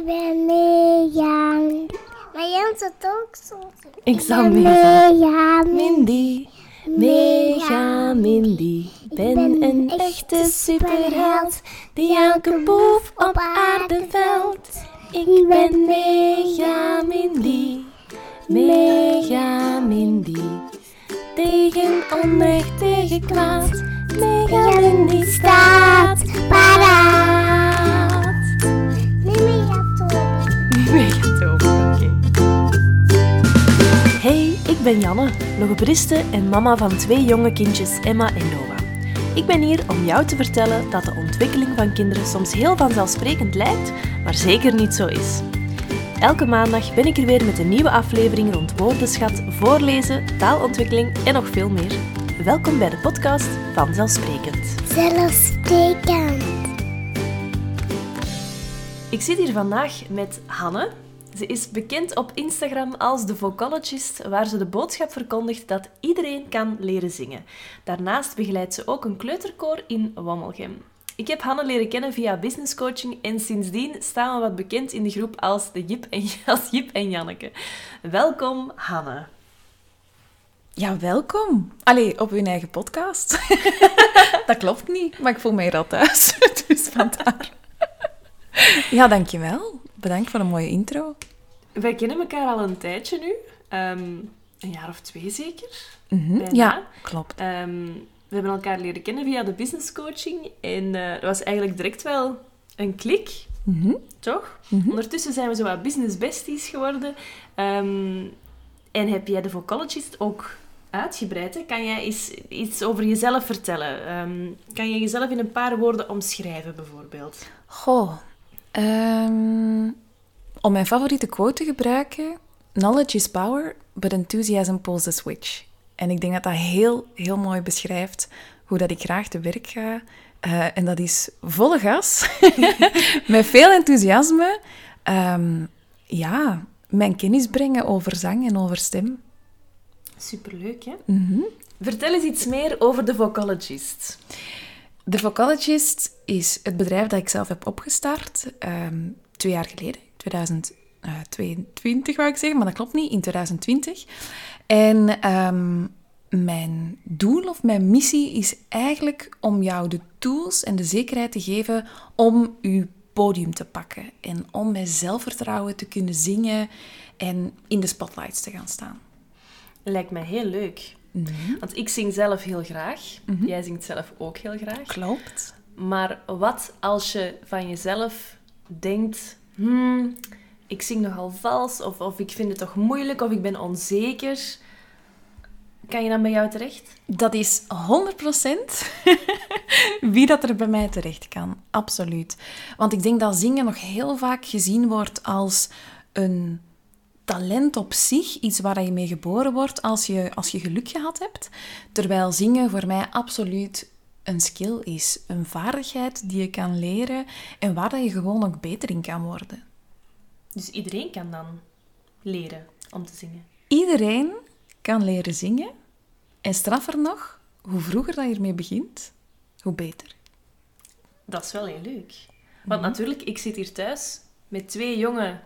Ik ben Mirjam. Maar Jan zit ook soms. Ik zal ben Mirjam. Mindy, mega Mindy. Ben een echte superheld die elke boef op aarde velt. Ik ben mega Mindy, mega Mindy. Tegen onrecht, tegen kwaad, mega Mindy staat paraat. Ik ben Janne, logopediste en mama van twee jonge kindjes, Emma en Noah. Ik ben hier om jou te vertellen dat de ontwikkeling van kinderen soms heel vanzelfsprekend lijkt, maar zeker niet zo is. Elke maandag ben ik er weer met een nieuwe aflevering rond woordenschat, voorlezen, taalontwikkeling en nog veel meer. Welkom bij de podcast Vanzelfsprekend. Zelfsprekend. Ik zit hier vandaag met Hanne. Ze is bekend op Instagram als de Vocalogist, waar ze de boodschap verkondigt dat iedereen kan leren zingen. Daarnaast begeleidt ze ook een kleuterkoor in Wommelgem. Ik heb Hanne leren kennen via business coaching en sindsdien staan we wat bekend in de groep als, de Jip, en, als Jip en Janneke. Welkom, Hanne. Ja, welkom. Allee, op uw eigen podcast. dat klopt niet, maar ik voel mij hier al thuis. dus vandaar. ja, dankjewel. Bedankt voor een mooie intro. Wij kennen elkaar al een tijdje nu. Ehm, een jaar of twee zeker. Mhm. Ja, klopt. Ehm, we hebben elkaar leren kennen via de business coaching. En eh dat was eigenlijk direct wel een klik, Mhm. toch? Mhm. Ondertussen zijn we zo wat business besties geworden. Ehm, en heb jij de Vocalogist ook uitgebreid? Hè? Kan jij eens iets over jezelf vertellen? Kan je jezelf in een paar woorden omschrijven, bijvoorbeeld? Goh. Ehm, om mijn favoriete quote te gebruiken... Knowledge is power, but enthusiasm pulls the switch. En ik denk dat dat heel, heel mooi beschrijft hoe dat ik graag te werk ga. Eh, en dat is volle gas, met veel enthousiasme. Ehm, ja, mijn kennis brengen over zang en over stem. Superleuk, hè? Mhm. Vertel eens iets meer over de Vocalogist. The Vocalogist is het bedrijf dat ik zelf heb opgestart ehm, twee jaar geleden, 2022 wou ik zeggen, maar dat klopt niet, in 2020. En ehm, mijn doel of mijn missie is eigenlijk om jou de tools en de zekerheid te geven om je podium te pakken en om met zelfvertrouwen te kunnen zingen en in de spotlights te gaan staan. Lijkt mij heel leuk. Want ik zing zelf heel graag. Jij zingt zelf ook heel graag. Klopt. Maar wat als je van jezelf denkt... Hmm, ik zing nogal vals, of, of ik vind het toch moeilijk, of ik ben onzeker. Kan je dan bij jou terecht? Dat is 100% wie dat er bij mij terecht kan. Absoluut. Want ik denk dat zingen nog heel vaak gezien wordt als een talent op zich. Iets waar je mee geboren wordt als je, als je geluk gehad hebt. Terwijl zingen voor mij absoluut een skill is. Een vaardigheid die je kan leren en waar dat je gewoon ook beter in kan worden. Dus iedereen kan dan leren om te zingen. Iedereen kan leren zingen. En straffer nog, hoe vroeger dat je ermee begint, hoe beter. Dat is wel heel leuk. Want natuurlijk, ik zit hier thuis met twee jonge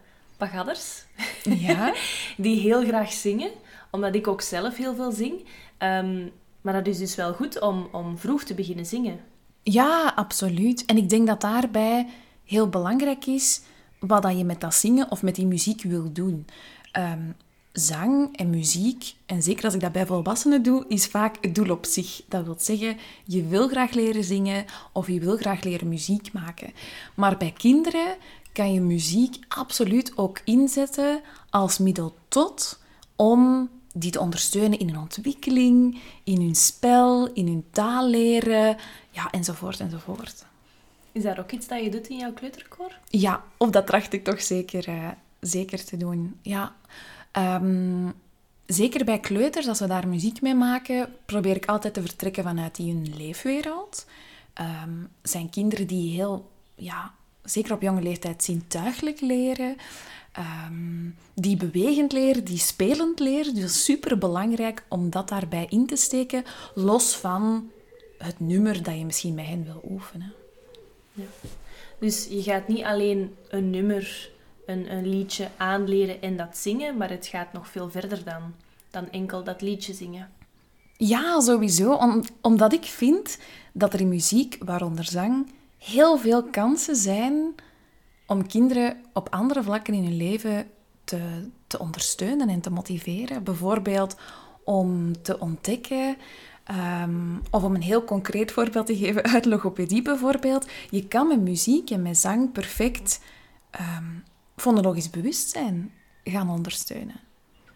pagadders. Ja? die heel graag zingen, omdat ik ook zelf heel veel zing. Ehm, maar dat is dus wel goed om, om vroeg te beginnen zingen. Ja, absoluut. En ik denk dat daarbij heel belangrijk is wat dat je met dat zingen of met die muziek wil doen. Ehm, zang en muziek, en zeker als ik dat bij volwassenen doe, is vaak het doel op zich. Dat wil zeggen, je wil graag leren zingen of je wil graag leren muziek maken. Maar bij kinderen kan je muziek absoluut ook inzetten als middel tot om die te ondersteunen in hun ontwikkeling, in hun spel, in hun taal leren, ja, enzovoort enzovoort. Is dat ook iets dat je doet in jouw kleuterkoor? Ja, of dat tracht ik toch zeker, eh, zeker te doen. Ja. Ehm, zeker bij kleuters, als we daar muziek mee maken, probeer ik altijd te vertrekken vanuit die hun leefwereld. Ehm, zijn kinderen die heel, ja, zeker op jonge leeftijd, zintuigelijk leren. Ehm, die bewegend leren, die spelend leren. Dus super belangrijk om dat daarbij in te steken, los van het nummer dat je misschien met hen wil oefenen. Ja. Dus je gaat niet alleen een nummer een, een liedje aanleren en dat zingen, maar het gaat nog veel verder dan, dan enkel dat liedje zingen. Ja, sowieso. Om, omdat ik vind dat er in muziek, waaronder zang, heel veel kansen zijn om kinderen op andere vlakken in hun leven te, te ondersteunen en te motiveren. Bijvoorbeeld om te ontdekken, ehm, of om een heel concreet voorbeeld te geven uit logopedie bijvoorbeeld. Je kan met muziek en met zang perfect um, fonologisch bewustzijn gaan ondersteunen.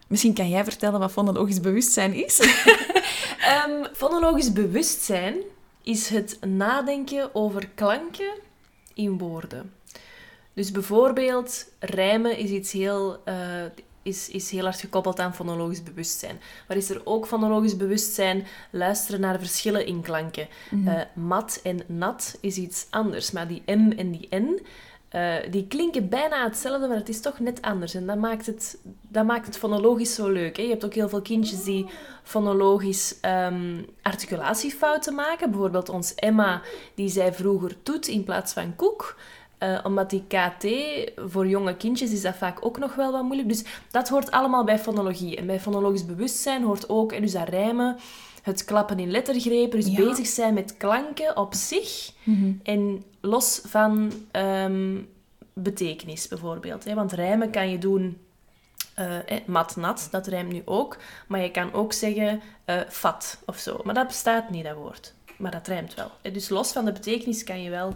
Misschien kan jij vertellen wat fonologisch bewustzijn is? um, fonologisch bewustzijn is het nadenken over klanken in woorden. Dus bijvoorbeeld, rijmen is iets heel, uh, is, is heel hard gekoppeld aan fonologisch bewustzijn. Maar is er ook fonologisch bewustzijn luisteren naar verschillen in klanken? Mm mat en nat is iets anders, maar die M en die N uh, die klinken bijna hetzelfde, maar het is toch net anders. En dat maakt het, dat maakt het fonologisch zo leuk. Hè? Je hebt ook heel veel kindjes die fonologisch um, articulatiefouten maken. Bijvoorbeeld ons Emma, die zei vroeger toet in plaats van koek. Uh, omdat die KT, voor jonge kindjes is dat vaak ook nog wel wat moeilijk. Dus dat hoort allemaal bij fonologie. En bij fonologisch bewustzijn hoort ook, en dus dat rijmen, het klappen in lettergrepen, dus bezig zijn met klanken op zich mhm. en los van ehm, betekenis bijvoorbeeld. Hè? Want rijmen kan je doen uh, mat-nat, dat rijmt nu ook, maar je kan ook zeggen uh, fat of zo. Maar dat bestaat niet, dat woord. Maar dat rijmt wel. Dus los van de betekenis kan je wel uh,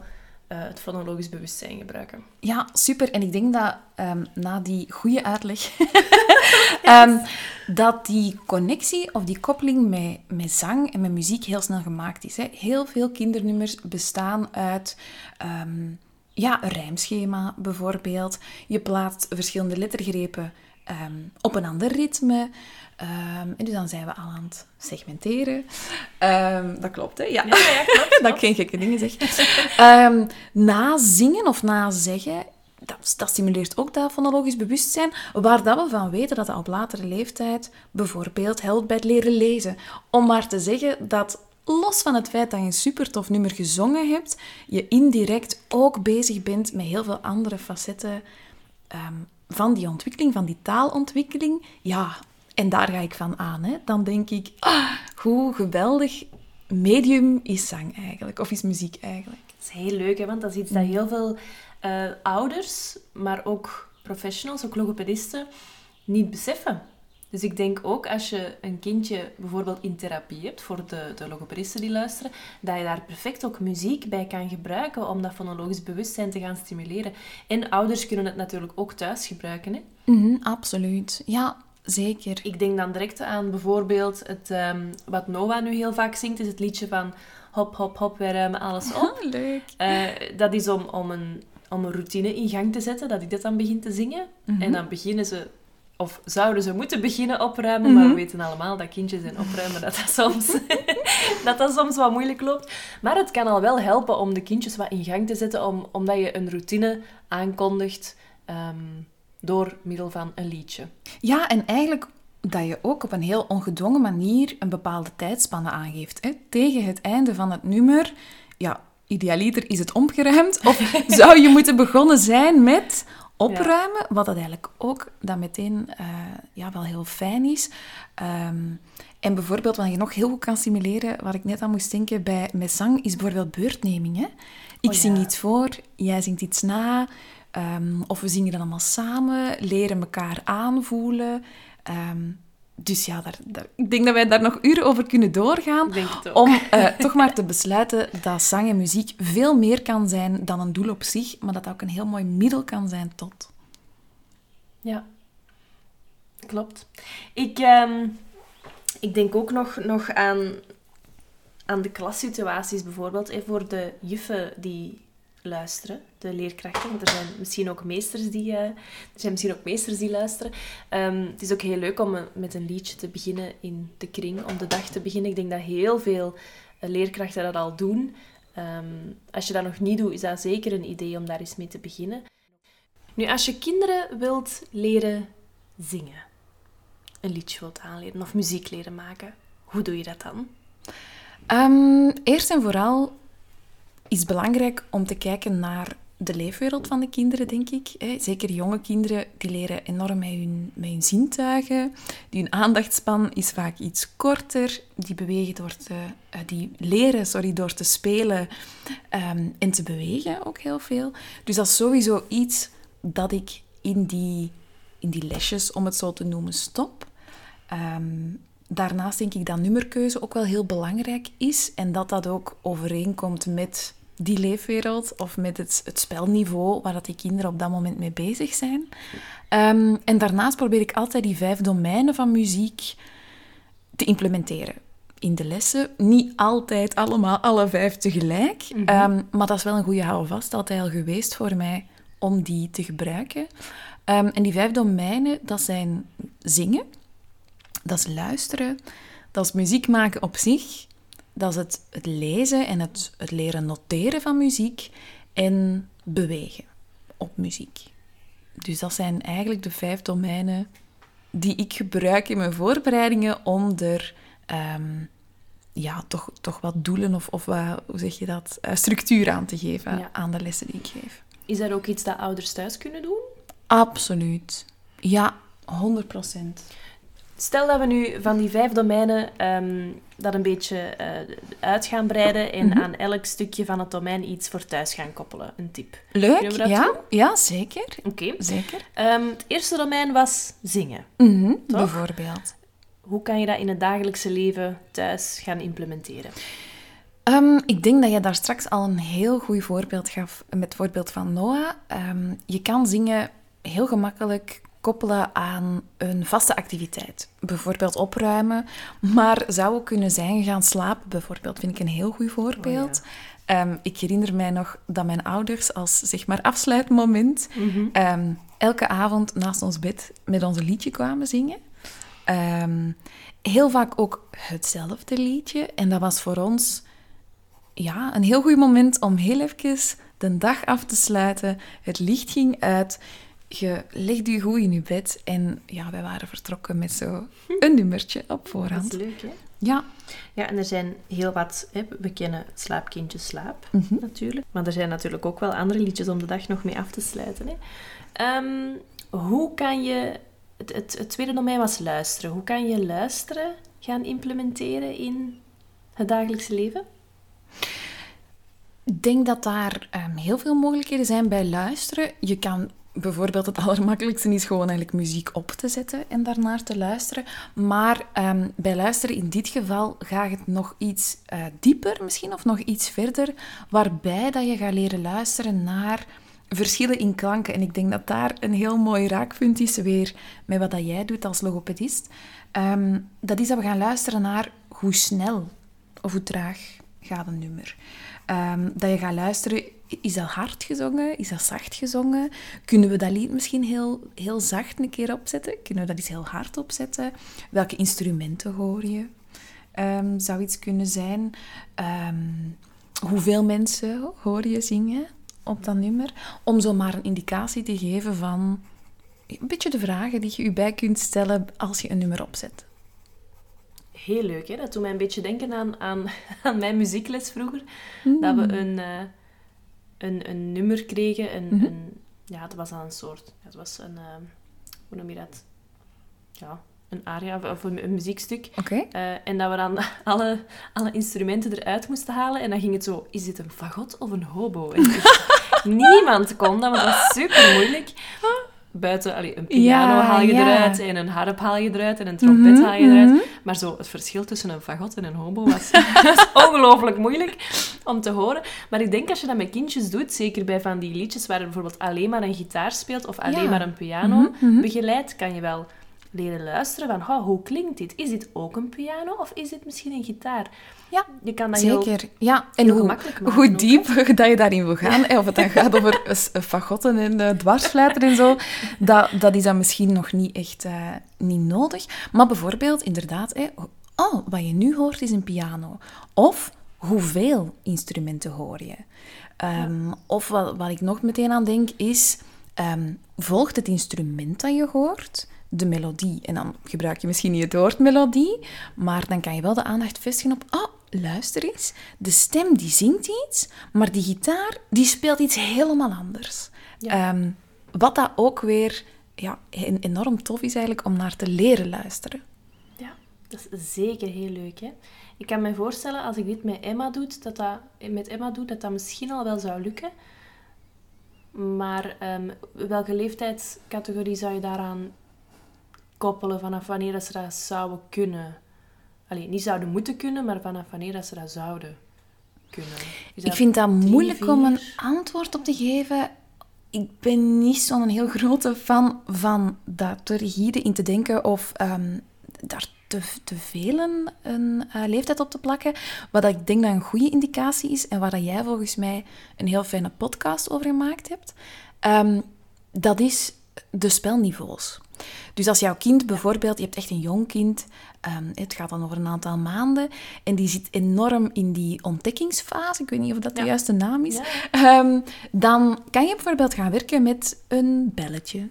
het fonologisch bewustzijn gebruiken. Ja, super. En ik denk dat um, na die goede uitleg, um, dat die connectie of die koppeling met, met zang en met muziek heel snel gemaakt is. Hè. Heel veel kindernummers bestaan uit um, ja, een rijmschema bijvoorbeeld. Je plaatst verschillende lettergrepen op een ander ritme. Um, en dus dan zijn we al aan het segmenteren. Um, dat klopt, hè? Ja, ja, ja klopt. dat ik geen gekke dingen zeg. na zingen of na zeggen, dat, dat, stimuleert ook dat fonologisch bewustzijn, waar dat we van weten dat dat op latere leeftijd bijvoorbeeld helpt bij het leren lezen. Om maar te zeggen dat los van het feit dat je een super tof nummer gezongen hebt, je indirect ook bezig bent met heel veel andere facetten van die ontwikkeling, van die taalontwikkeling. Ja, en daar ga ik van aan. Hè. Dan denk ik, ah, hoe geweldig medium is zang eigenlijk, of is muziek eigenlijk. Dat is heel leuk, hè, want dat is iets dat heel veel uh, ouders, maar ook professionals, ook logopedisten, niet beseffen. Dus ik denk ook als je een kindje bijvoorbeeld in therapie hebt, voor de, de logopedisten die luisteren, dat je daar perfect ook muziek bij kan gebruiken om dat fonologisch bewustzijn te gaan stimuleren. En ouders kunnen het natuurlijk ook thuis gebruiken. Hè? Mm absoluut. Ja, Zeker. Ik denk dan direct aan bijvoorbeeld het, um, wat Noah nu heel vaak zingt, is het liedje van hop, hop, hop, wij ruimen alles op. Oh, leuk. Uh, dat is om, om, een, om een routine in gang te zetten, dat ik dat dan begin te zingen. Mm -hmm. En dan beginnen ze, of zouden ze moeten beginnen opruimen, mm -hmm. maar we mhm. weten allemaal dat kindjes en opruimen, dat dat, soms, dat dat soms wat moeilijk loopt. Maar het kan al wel helpen om de kindjes wat in gang te zetten, om, omdat je een routine aankondigt... Um, door middel van een liedje. Ja, en eigenlijk dat je ook op een heel ongedwongen manier een bepaalde tijdspanne aangeeft. Hè? Tegen het einde van het nummer, ja, idealiter is het opgeruimd. Of zou je moeten begonnen zijn met opruimen, wat dat eigenlijk ook dan meteen uh, ja, wel heel fijn is. Um, en bijvoorbeeld, wat je nog heel goed kan simuleren, waar ik net aan moest denken bij zang, is bijvoorbeeld beurtneming. Hè? Ik oh, zing iets voor, jij zingt iets na. Um, of we zingen dan allemaal samen, leren elkaar aanvoelen. Um, dus ja, daar, daar, ik denk dat wij daar nog uren over kunnen doorgaan. Om uh, toch maar te besluiten dat zang en muziek veel meer kan zijn dan een doel op zich, maar dat dat ook een heel mooi middel kan zijn tot. Ja, klopt. Ik, um, ik denk ook nog, nog aan, aan de klassituaties bijvoorbeeld. Hè, voor de juffen die luisteren, de leerkrachten. Want er zijn misschien ook meesters die, uh, er zijn misschien ook meesters die luisteren. Um, het is ook heel leuk om met een liedje te beginnen in de kring, om de dag te beginnen. Ik denk dat heel veel uh, leerkrachten dat al doen. Um, als je dat nog niet doet, is dat zeker een idee om daar eens mee te beginnen. Nu, als je kinderen wilt leren zingen, een liedje wilt aanleren of muziek leren maken, hoe doe je dat dan? Um, eerst en vooral is belangrijk om te kijken naar de leefwereld van de kinderen, denk ik. Zeker jonge kinderen, die leren enorm met hun, met hun zintuigen. Die hun aandachtspan is vaak iets korter. Die, bewegen door eh, die leren sorry, door te spelen ehm, en te bewegen ook heel veel. Dus dat is sowieso iets dat ik in die, in die lesjes, om het zo te noemen, stop. Ehm, daarnaast denk ik dat nummerkeuze ook wel heel belangrijk is en dat dat ook overeenkomt met die leefwereld of met het, het spelniveau waar dat die kinderen op dat moment mee bezig zijn. Ehm, en daarnaast probeer ik altijd die vijf domeinen van muziek te implementeren in de lessen. Niet altijd allemaal alle vijf tegelijk, ehm, maar dat is wel een goede houvast altijd al geweest voor mij om die te gebruiken. Ehm, en die vijf domeinen, dat zijn zingen, dat is luisteren, dat is muziek maken op zich, dat is het, het lezen en het, het leren noteren van muziek en bewegen op muziek. Dus dat zijn eigenlijk de vijf domeinen die ik gebruik in mijn voorbereidingen om er ehm, ja, toch, toch wat doelen of, of wat, hoe zeg je dat, uh, structuur aan te geven Ja. aan de lessen die ik geef. Is dat ook iets dat ouders thuis kunnen doen? Absoluut. Ja, 100 procent. Stel dat we nu van die vijf domeinen ehm, dat een beetje eh, uit gaan breiden en aan elk stukje van het domein iets voor thuis gaan koppelen. Een tip. Leuk, ja? doen? Ja, zeker. Oké. Zeker. Ehm, het eerste domein was zingen. Mhm? Bijvoorbeeld. Hoe kan je dat in het dagelijkse leven thuis gaan implementeren? Ehm, ik denk dat je daar straks al een heel goed voorbeeld gaf met het voorbeeld van Noah. Je kan zingen heel gemakkelijk koppelen aan een vaste activiteit. Bijvoorbeeld opruimen, maar zou ook kunnen zijn gaan slapen. Bijvoorbeeld vind ik een heel goed voorbeeld. Ehm, ik herinner mij nog dat mijn ouders als zeg maar afsluitmoment ehm, elke avond naast ons bed met ons liedje kwamen zingen. Ehm, heel vaak ook hetzelfde liedje. En dat was voor ons ja, een heel goed moment om heel even de dag af te sluiten. Het licht ging uit. Je legde je goed in je bed. En ja, wij waren vertrokken met zo een nummertje op Dat voorhand. is leuk, hè? Ja, Ja, en er zijn heel wat... Hè, we kennen Slaapkindje Slaap, natuurlijk. Maar er zijn natuurlijk ook wel andere liedjes om de dag nog mee af te sluiten. Hè. Ehm, hoe kan je... Het, het, het tweede domein was luisteren. Hoe kan je luisteren gaan implementeren in het dagelijkse leven? Ik denk dat daar ehm, heel veel mogelijkheden zijn bij luisteren. Je kan bijvoorbeeld het allermakkelijkste is gewoon eigenlijk muziek op te zetten en daarnaar te luisteren. Maar ehm, bij luisteren in dit geval gaat het nog iets eh, dieper misschien of nog iets verder, waarbij dat je gaat leren luisteren naar verschillen in klanken. En ik denk dat daar een heel mooi raakpunt is weer met wat dat jij doet als logopedist. Ehm, dat is dat we gaan luisteren naar hoe snel of hoe traag gaat een nummer. Ehm, dat je gaat luisteren, is dat hard gezongen? Is dat zacht gezongen? Kunnen we dat lied misschien heel, heel zacht een keer opzetten? Kunnen we dat eens heel hard opzetten? Welke instrumenten hoor je? Ehm, zou iets kunnen zijn. Ehm, hoeveel mensen hoor je zingen op dat nummer? Om zo maar een indicatie te geven van een beetje de vragen die je je bij kunt stellen als je een nummer opzet. Heel leuk, hè? Dat doet mij een beetje denken aan, aan, aan mijn muziekles vroeger. Dat we een, eh, een, een nummer kregen. Een, een, ja, het was dan een soort... Het was een... eh, hoe noem je dat? Ja, een aria of- een, een muziekstuk. Eh, en dat we dan alle, alle instrumenten eruit moesten halen. En dan ging het zo... Is dit een fagot of een hobo? Niemand kon dat, want dat was super moeilijk. Buiten, allee, een piano Ja, haal je ja. eruit en een harp haal je eruit en een trompet Mhm, haal je eruit. mhm. Maar zo, het verschil tussen een fagot en een hobo was, was ongelooflijk moeilijk om te horen. Maar ik denk als je dat met kindjes doet, zeker bij van die liedjes waar er bijvoorbeeld alleen maar een gitaar speelt of alleen Ja. maar een piano Mhm, mhm. begeleidt, kan je wel leren luisteren van oh, hoe klinkt dit? Is dit ook een piano of is dit misschien een gitaar? Ja, Je kan dat heel... Zeker, ja. En heel hoe, hoe ook, diep dat je daarin wil gaan, of het dan gaat over fagotten en eh, dwarsfluiten en zo, dat, dat is dan misschien nog niet echt eh, niet nodig. Maar bijvoorbeeld, inderdaad, hè, oh, wat je nu hoort is een piano. Of hoeveel instrumenten hoor je? Ehm, Of wat, wat ik nog meteen aan denk is, ehm, volgt het instrument dat je hoort de melodie? En dan gebruik je misschien niet het woord melodie, maar dan kan je wel de aandacht vestigen op, oh, luister eens. De stem die zingt iets, maar die gitaar die speelt iets helemaal anders. Ehm, wat dat ook weer ja, en- enorm tof is eigenlijk om naar te leren luisteren. Ja, dat is zeker heel leuk. Hè? Ik kan me voorstellen, als ik dit met Emma doe, dat dat, met Emma doe, dat dat misschien al wel zou lukken. Maar ehm, welke leeftijdscategorie zou je daaraan koppelen? Vanaf wanneer dat ze dat zouden kunnen? Alleen niet zouden moeten kunnen, maar vanaf wanneer dat ze dat zouden kunnen. Ik vind dat drie, moeilijk om een antwoord op te geven. Ik ben niet zo'n heel grote fan van daar te rigide in te denken of ehm, daar te, te veel een, een eh, leeftijd op te plakken. Wat ik denk dat een goede indicatie is en waar dat jij volgens mij een heel fijne podcast over gemaakt hebt, ehm, dat is de spelniveaus. Dus als jouw kind bijvoorbeeld, je hebt echt een jong kind, ehm, het gaat dan over een aantal maanden, en die zit enorm in die ontdekkingsfase, ik weet niet of dat de Ja. juiste naam is, Ja. Ehm, dan kan je bijvoorbeeld gaan werken met een belletje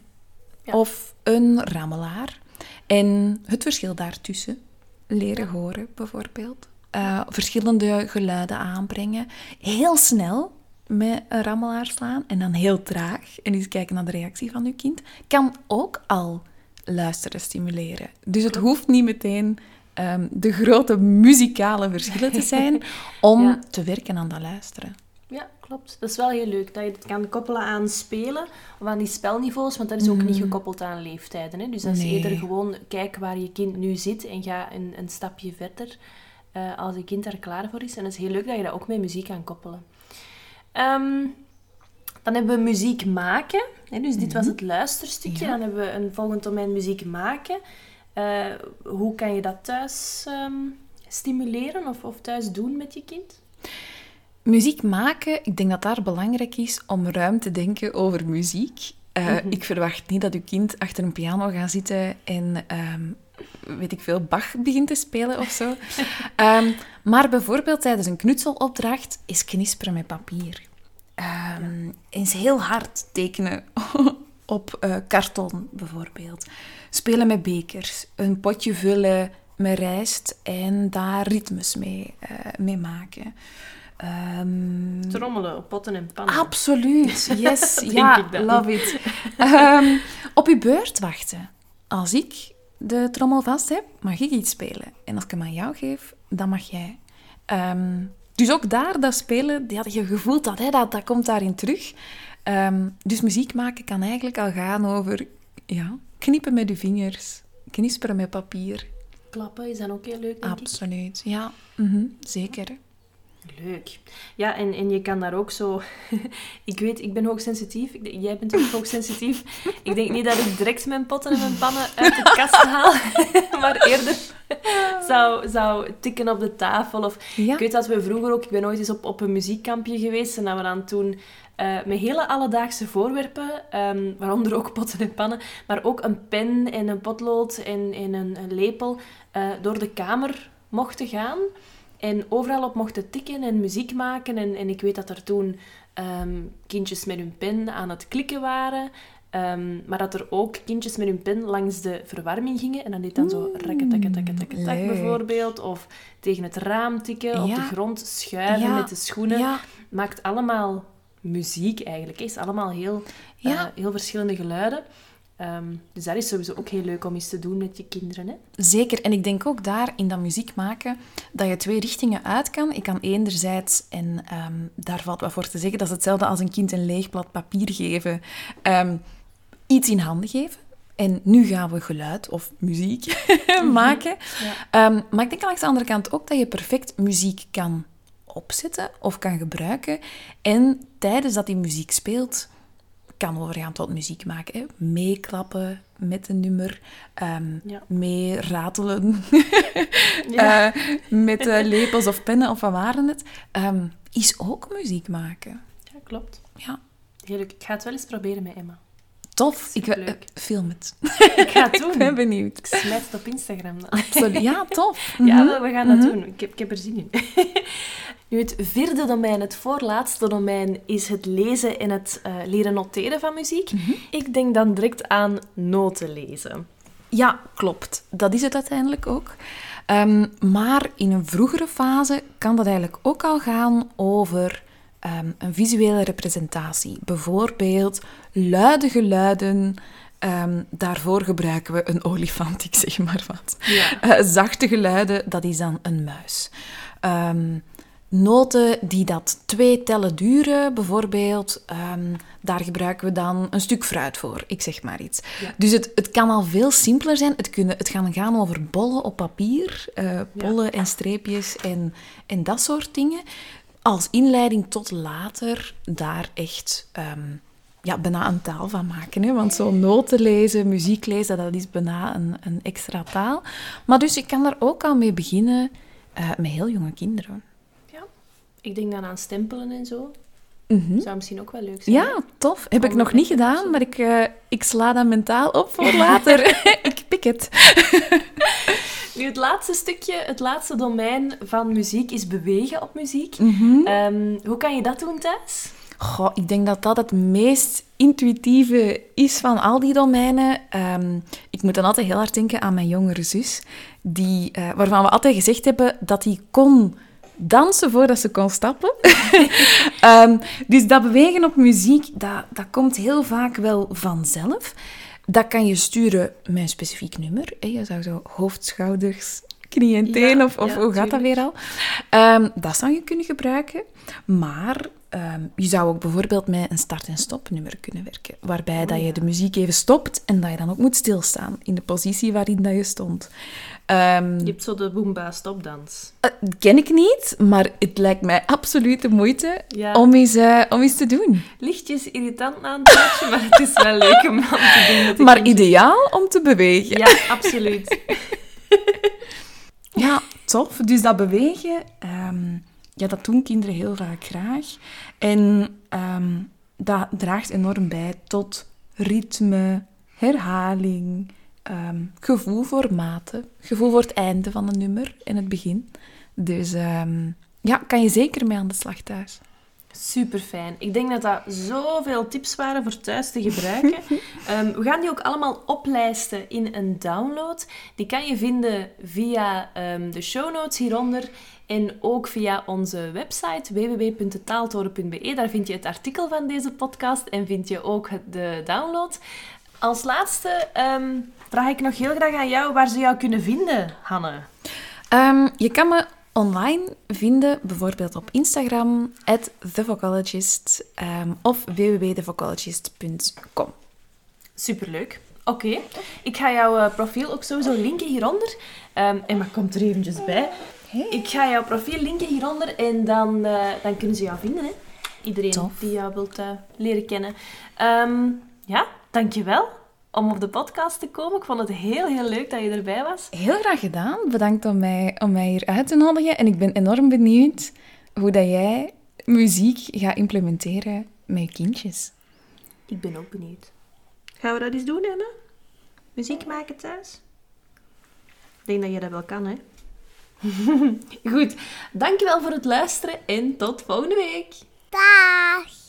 Ja. of een rammelaar en het verschil daartussen leren horen, bijvoorbeeld. Eh, verschillende geluiden aanbrengen. Heel snel met een rammelaar slaan en dan heel traag en eens kijken naar de reactie van uw kind, kan ook al luisteren stimuleren. Dus het hoeft niet meteen ehm, de grote muzikale verschillen te zijn om Ja. te werken aan dat luisteren. Ja, klopt. Dat is wel heel leuk dat je het kan koppelen aan spelen of aan die spelniveaus, want dat is ook niet gekoppeld aan leeftijden. Hè? Dus dat is Nee. eerder gewoon kijk waar je kind nu zit en ga een, een stapje verder eh, als je kind daar klaar voor is. En het is heel leuk dat je dat ook met muziek kan koppelen. Ehm, dan hebben we muziek maken. Hè? Dus dit was het luisterstukje. Ja. Dan hebben we een volgend domein muziek maken. Eh, hoe kan je dat thuis ehm, stimuleren of, of thuis doen met je kind? Muziek maken, ik denk dat daar belangrijk is om ruim te denken over muziek. Eh, Ik verwacht niet dat uw kind achter een piano gaat zitten en, ehm, weet ik veel, Bach begint te spelen of zo. Ehm, maar bijvoorbeeld tijdens een knutselopdracht is knisperen met papier. Ehm, Eens heel hard tekenen op eh, karton, bijvoorbeeld. Spelen met bekers, een potje vullen met rijst en daar ritmes mee, eh, mee maken. Ehm, Trommelen op potten en pannen. Absoluut, yes. Ja, love it. Ehm, op uw beurt wachten. Als ik de trommel vast heb, mag ik iets spelen. En als ik hem aan jou geef, dan mag jij. Ehm, dus ook daar, dat spelen, ja, je gevoelt dat, hè, dat, dat komt daarin terug. Dus muziek maken kan eigenlijk al gaan over ja, knippen met je vingers, knisperen met papier. Klappen is dan ook heel leuk, denk ik. Absoluut, ja, mhm, zeker. Leuk. Ja, en, en je kan daar ook zo... ik weet, ik ben hoogsensitief. Ik Jij bent ook hoogsensitief. ik denk niet dat ik direct mijn potten en mijn pannen uit de kast haal. maar eerder zou, zou tikken op de tafel. Of, Ja. Ik weet dat we vroeger ook... Ik ben ooit eens op, op een muziekkampje geweest. En dat we dan toen eh, met hele alledaagse voorwerpen, ehm, waaronder ook potten en pannen, maar ook een pen en een potlood en, en een, een lepel, eh, door de kamer mochten gaan. En overal op mochten tikken en muziek maken. En, en ik weet dat er toen ehm, kindjes met hun pen aan het klikken waren. Ehm, maar dat er ook kindjes met hun pen langs de verwarming gingen. En dan deed dan zo rakketakketakketak leuk. bijvoorbeeld. Of tegen het raam tikken, op de grond schuiven Ja, met de schoenen. Ja, Maakt allemaal muziek eigenlijk. is allemaal heel, eh, heel verschillende geluiden. Ehm, dus dat is sowieso ook heel leuk om eens te doen met je kinderen. Hè? Zeker. En ik denk ook daar, in dat muziek maken, dat je twee richtingen uit kan. Ik kan enerzijds, en ehm, daar valt wat voor te zeggen, dat is hetzelfde als een kind een leeg blad papier geven. Ehm, iets in handen geven. En nu gaan we geluid of muziek maken. Ja. Ehm, maar ik denk langs de andere kant ook dat je perfect muziek kan opzetten of kan gebruiken. En tijdens dat die muziek speelt, kan overgaan tot muziek maken. Hè. Meeklappen met een nummer, ehm Ja. mee ratelen Ja. eh, met eh, lepels of pennen of wat waren het, ehm, is ook muziek maken. ja, klopt. Ja, Heel leuk. Ik ga het wel eens proberen met Emma. tof. Ik, eh, film het. Ik ga het doen. Ik ben benieuwd. Ik smijt het op Instagram dan. Absoluut. Ja, tof. Ja, Mhm. we gaan dat doen. Ik heb, ik heb er zin in. Nu, het vierde domein, het voorlaatste domein, is het lezen en het eh, leren noteren van muziek. Ik denk dan direct aan noten lezen. Ja, klopt. Dat is het uiteindelijk ook. Ehm, maar in een vroegere fase kan dat eigenlijk ook al gaan over ehm, een visuele representatie. Bijvoorbeeld luide geluiden. Ehm, daarvoor gebruiken we een olifant, ik zeg maar wat. Ja. Eh, zachte geluiden, dat is dan een muis. Noten die dat twee tellen duren, bijvoorbeeld, ehm, daar gebruiken we dan een stuk fruit voor, ik zeg maar iets. Ja. Dus het, het kan al veel simpeler zijn. Het, kunnen, het kan gaan over bollen op papier, eh, bollen en streepjes en, en dat soort dingen. Als inleiding tot later daar echt ehm, ja, bijna een taal van maken. Hè? Want zo'n noten lezen, muziek lezen, dat is bijna een, een extra taal. Maar dus je kan daar ook al mee beginnen eh, met heel jonge kinderen. Ik denk dan aan stempelen en zo. Mhm. Zou misschien ook wel leuk zijn. Ja, tof. Heb ik nog niet gedaan, maar ik, eh, ik sla dat mentaal op voor later. ik pik het. Nu, het laatste stukje, het laatste domein van muziek is bewegen op muziek. Mhm. Ehm, hoe kan je dat doen thuis? Goh, ik denk dat dat het meest intuïtieve is van al die domeinen. Ehm, ik moet dan altijd heel hard denken aan mijn jongere zus, die, eh, waarvan we altijd gezegd hebben dat die kon dansen voordat ze kon stappen. Ehm, dus dat bewegen op muziek, dat, dat komt heel vaak wel vanzelf. Dat kan je sturen met een specifiek nummer. hè. Je zou zo hoofd, schouders, knie en teen, Ja, of, of ja, hoe gaat dat weer al? Ehm, dat zou je kunnen gebruiken. Maar ehm, je zou ook bijvoorbeeld met een start- en stopnummer kunnen werken. Waarbij dat je de muziek even stopt en dat je dan ook moet stilstaan in de positie waarin dat je stond. Ehm, Je hebt zo de boomba stopdans. eh, ken ik niet, maar het lijkt mij absoluut de moeite Ja. om, eens, eh, om eens te doen. Lichtjes irritant aan het plaatje, maar het is wel leuk om aan te doen. Maar ideaal om te bewegen. Ja, absoluut. Ja, tof. Dus dat bewegen, ehm, ja, dat doen kinderen heel vaak graag. En ehm, dat draagt enorm bij tot ritme, herhaling, ehm, gevoel voor maten, gevoel voor het einde van een nummer en het begin. Dus ehm, ja, kan je zeker mee aan de slag thuis. Super fijn. Ik denk dat dat zoveel tips waren voor thuis te gebruiken. Ehm, we gaan die ook allemaal oplijsten in een download. Die kan je vinden via de show notes hieronder en ook via onze website www.taaltoren.be. Daar vind je het artikel van deze podcast en vind je ook de download. Als laatste vraag ik nog heel graag aan jou waar ze jou kunnen vinden, Hanne. Ehm, je kan me online vinden, bijvoorbeeld op Instagram, at thevocologist ehm, of www.thevocologist.com. Superleuk. Oké, ik ga jouw eh, profiel ook sowieso linken hieronder. Ehm en maar komt er eventjes bij. Ik ga jouw profiel linken hieronder en dan, eh, dan kunnen ze jou vinden. Hè? Iedereen Tof. die jou wilt eh, leren kennen. Ehm, ja, dankjewel om op de podcast te komen. Ik vond het heel, heel leuk dat je erbij was. Heel graag gedaan. Bedankt om mij, om mij hier uit te nodigen. En ik ben enorm benieuwd hoe dat jij muziek gaat implementeren met je kindjes. Ik ben ook benieuwd. Gaan we dat eens doen, Anne? Muziek maken thuis? Ik denk dat je dat wel kan, hè? Goed, dankjewel voor het luisteren en tot volgende week. Dag.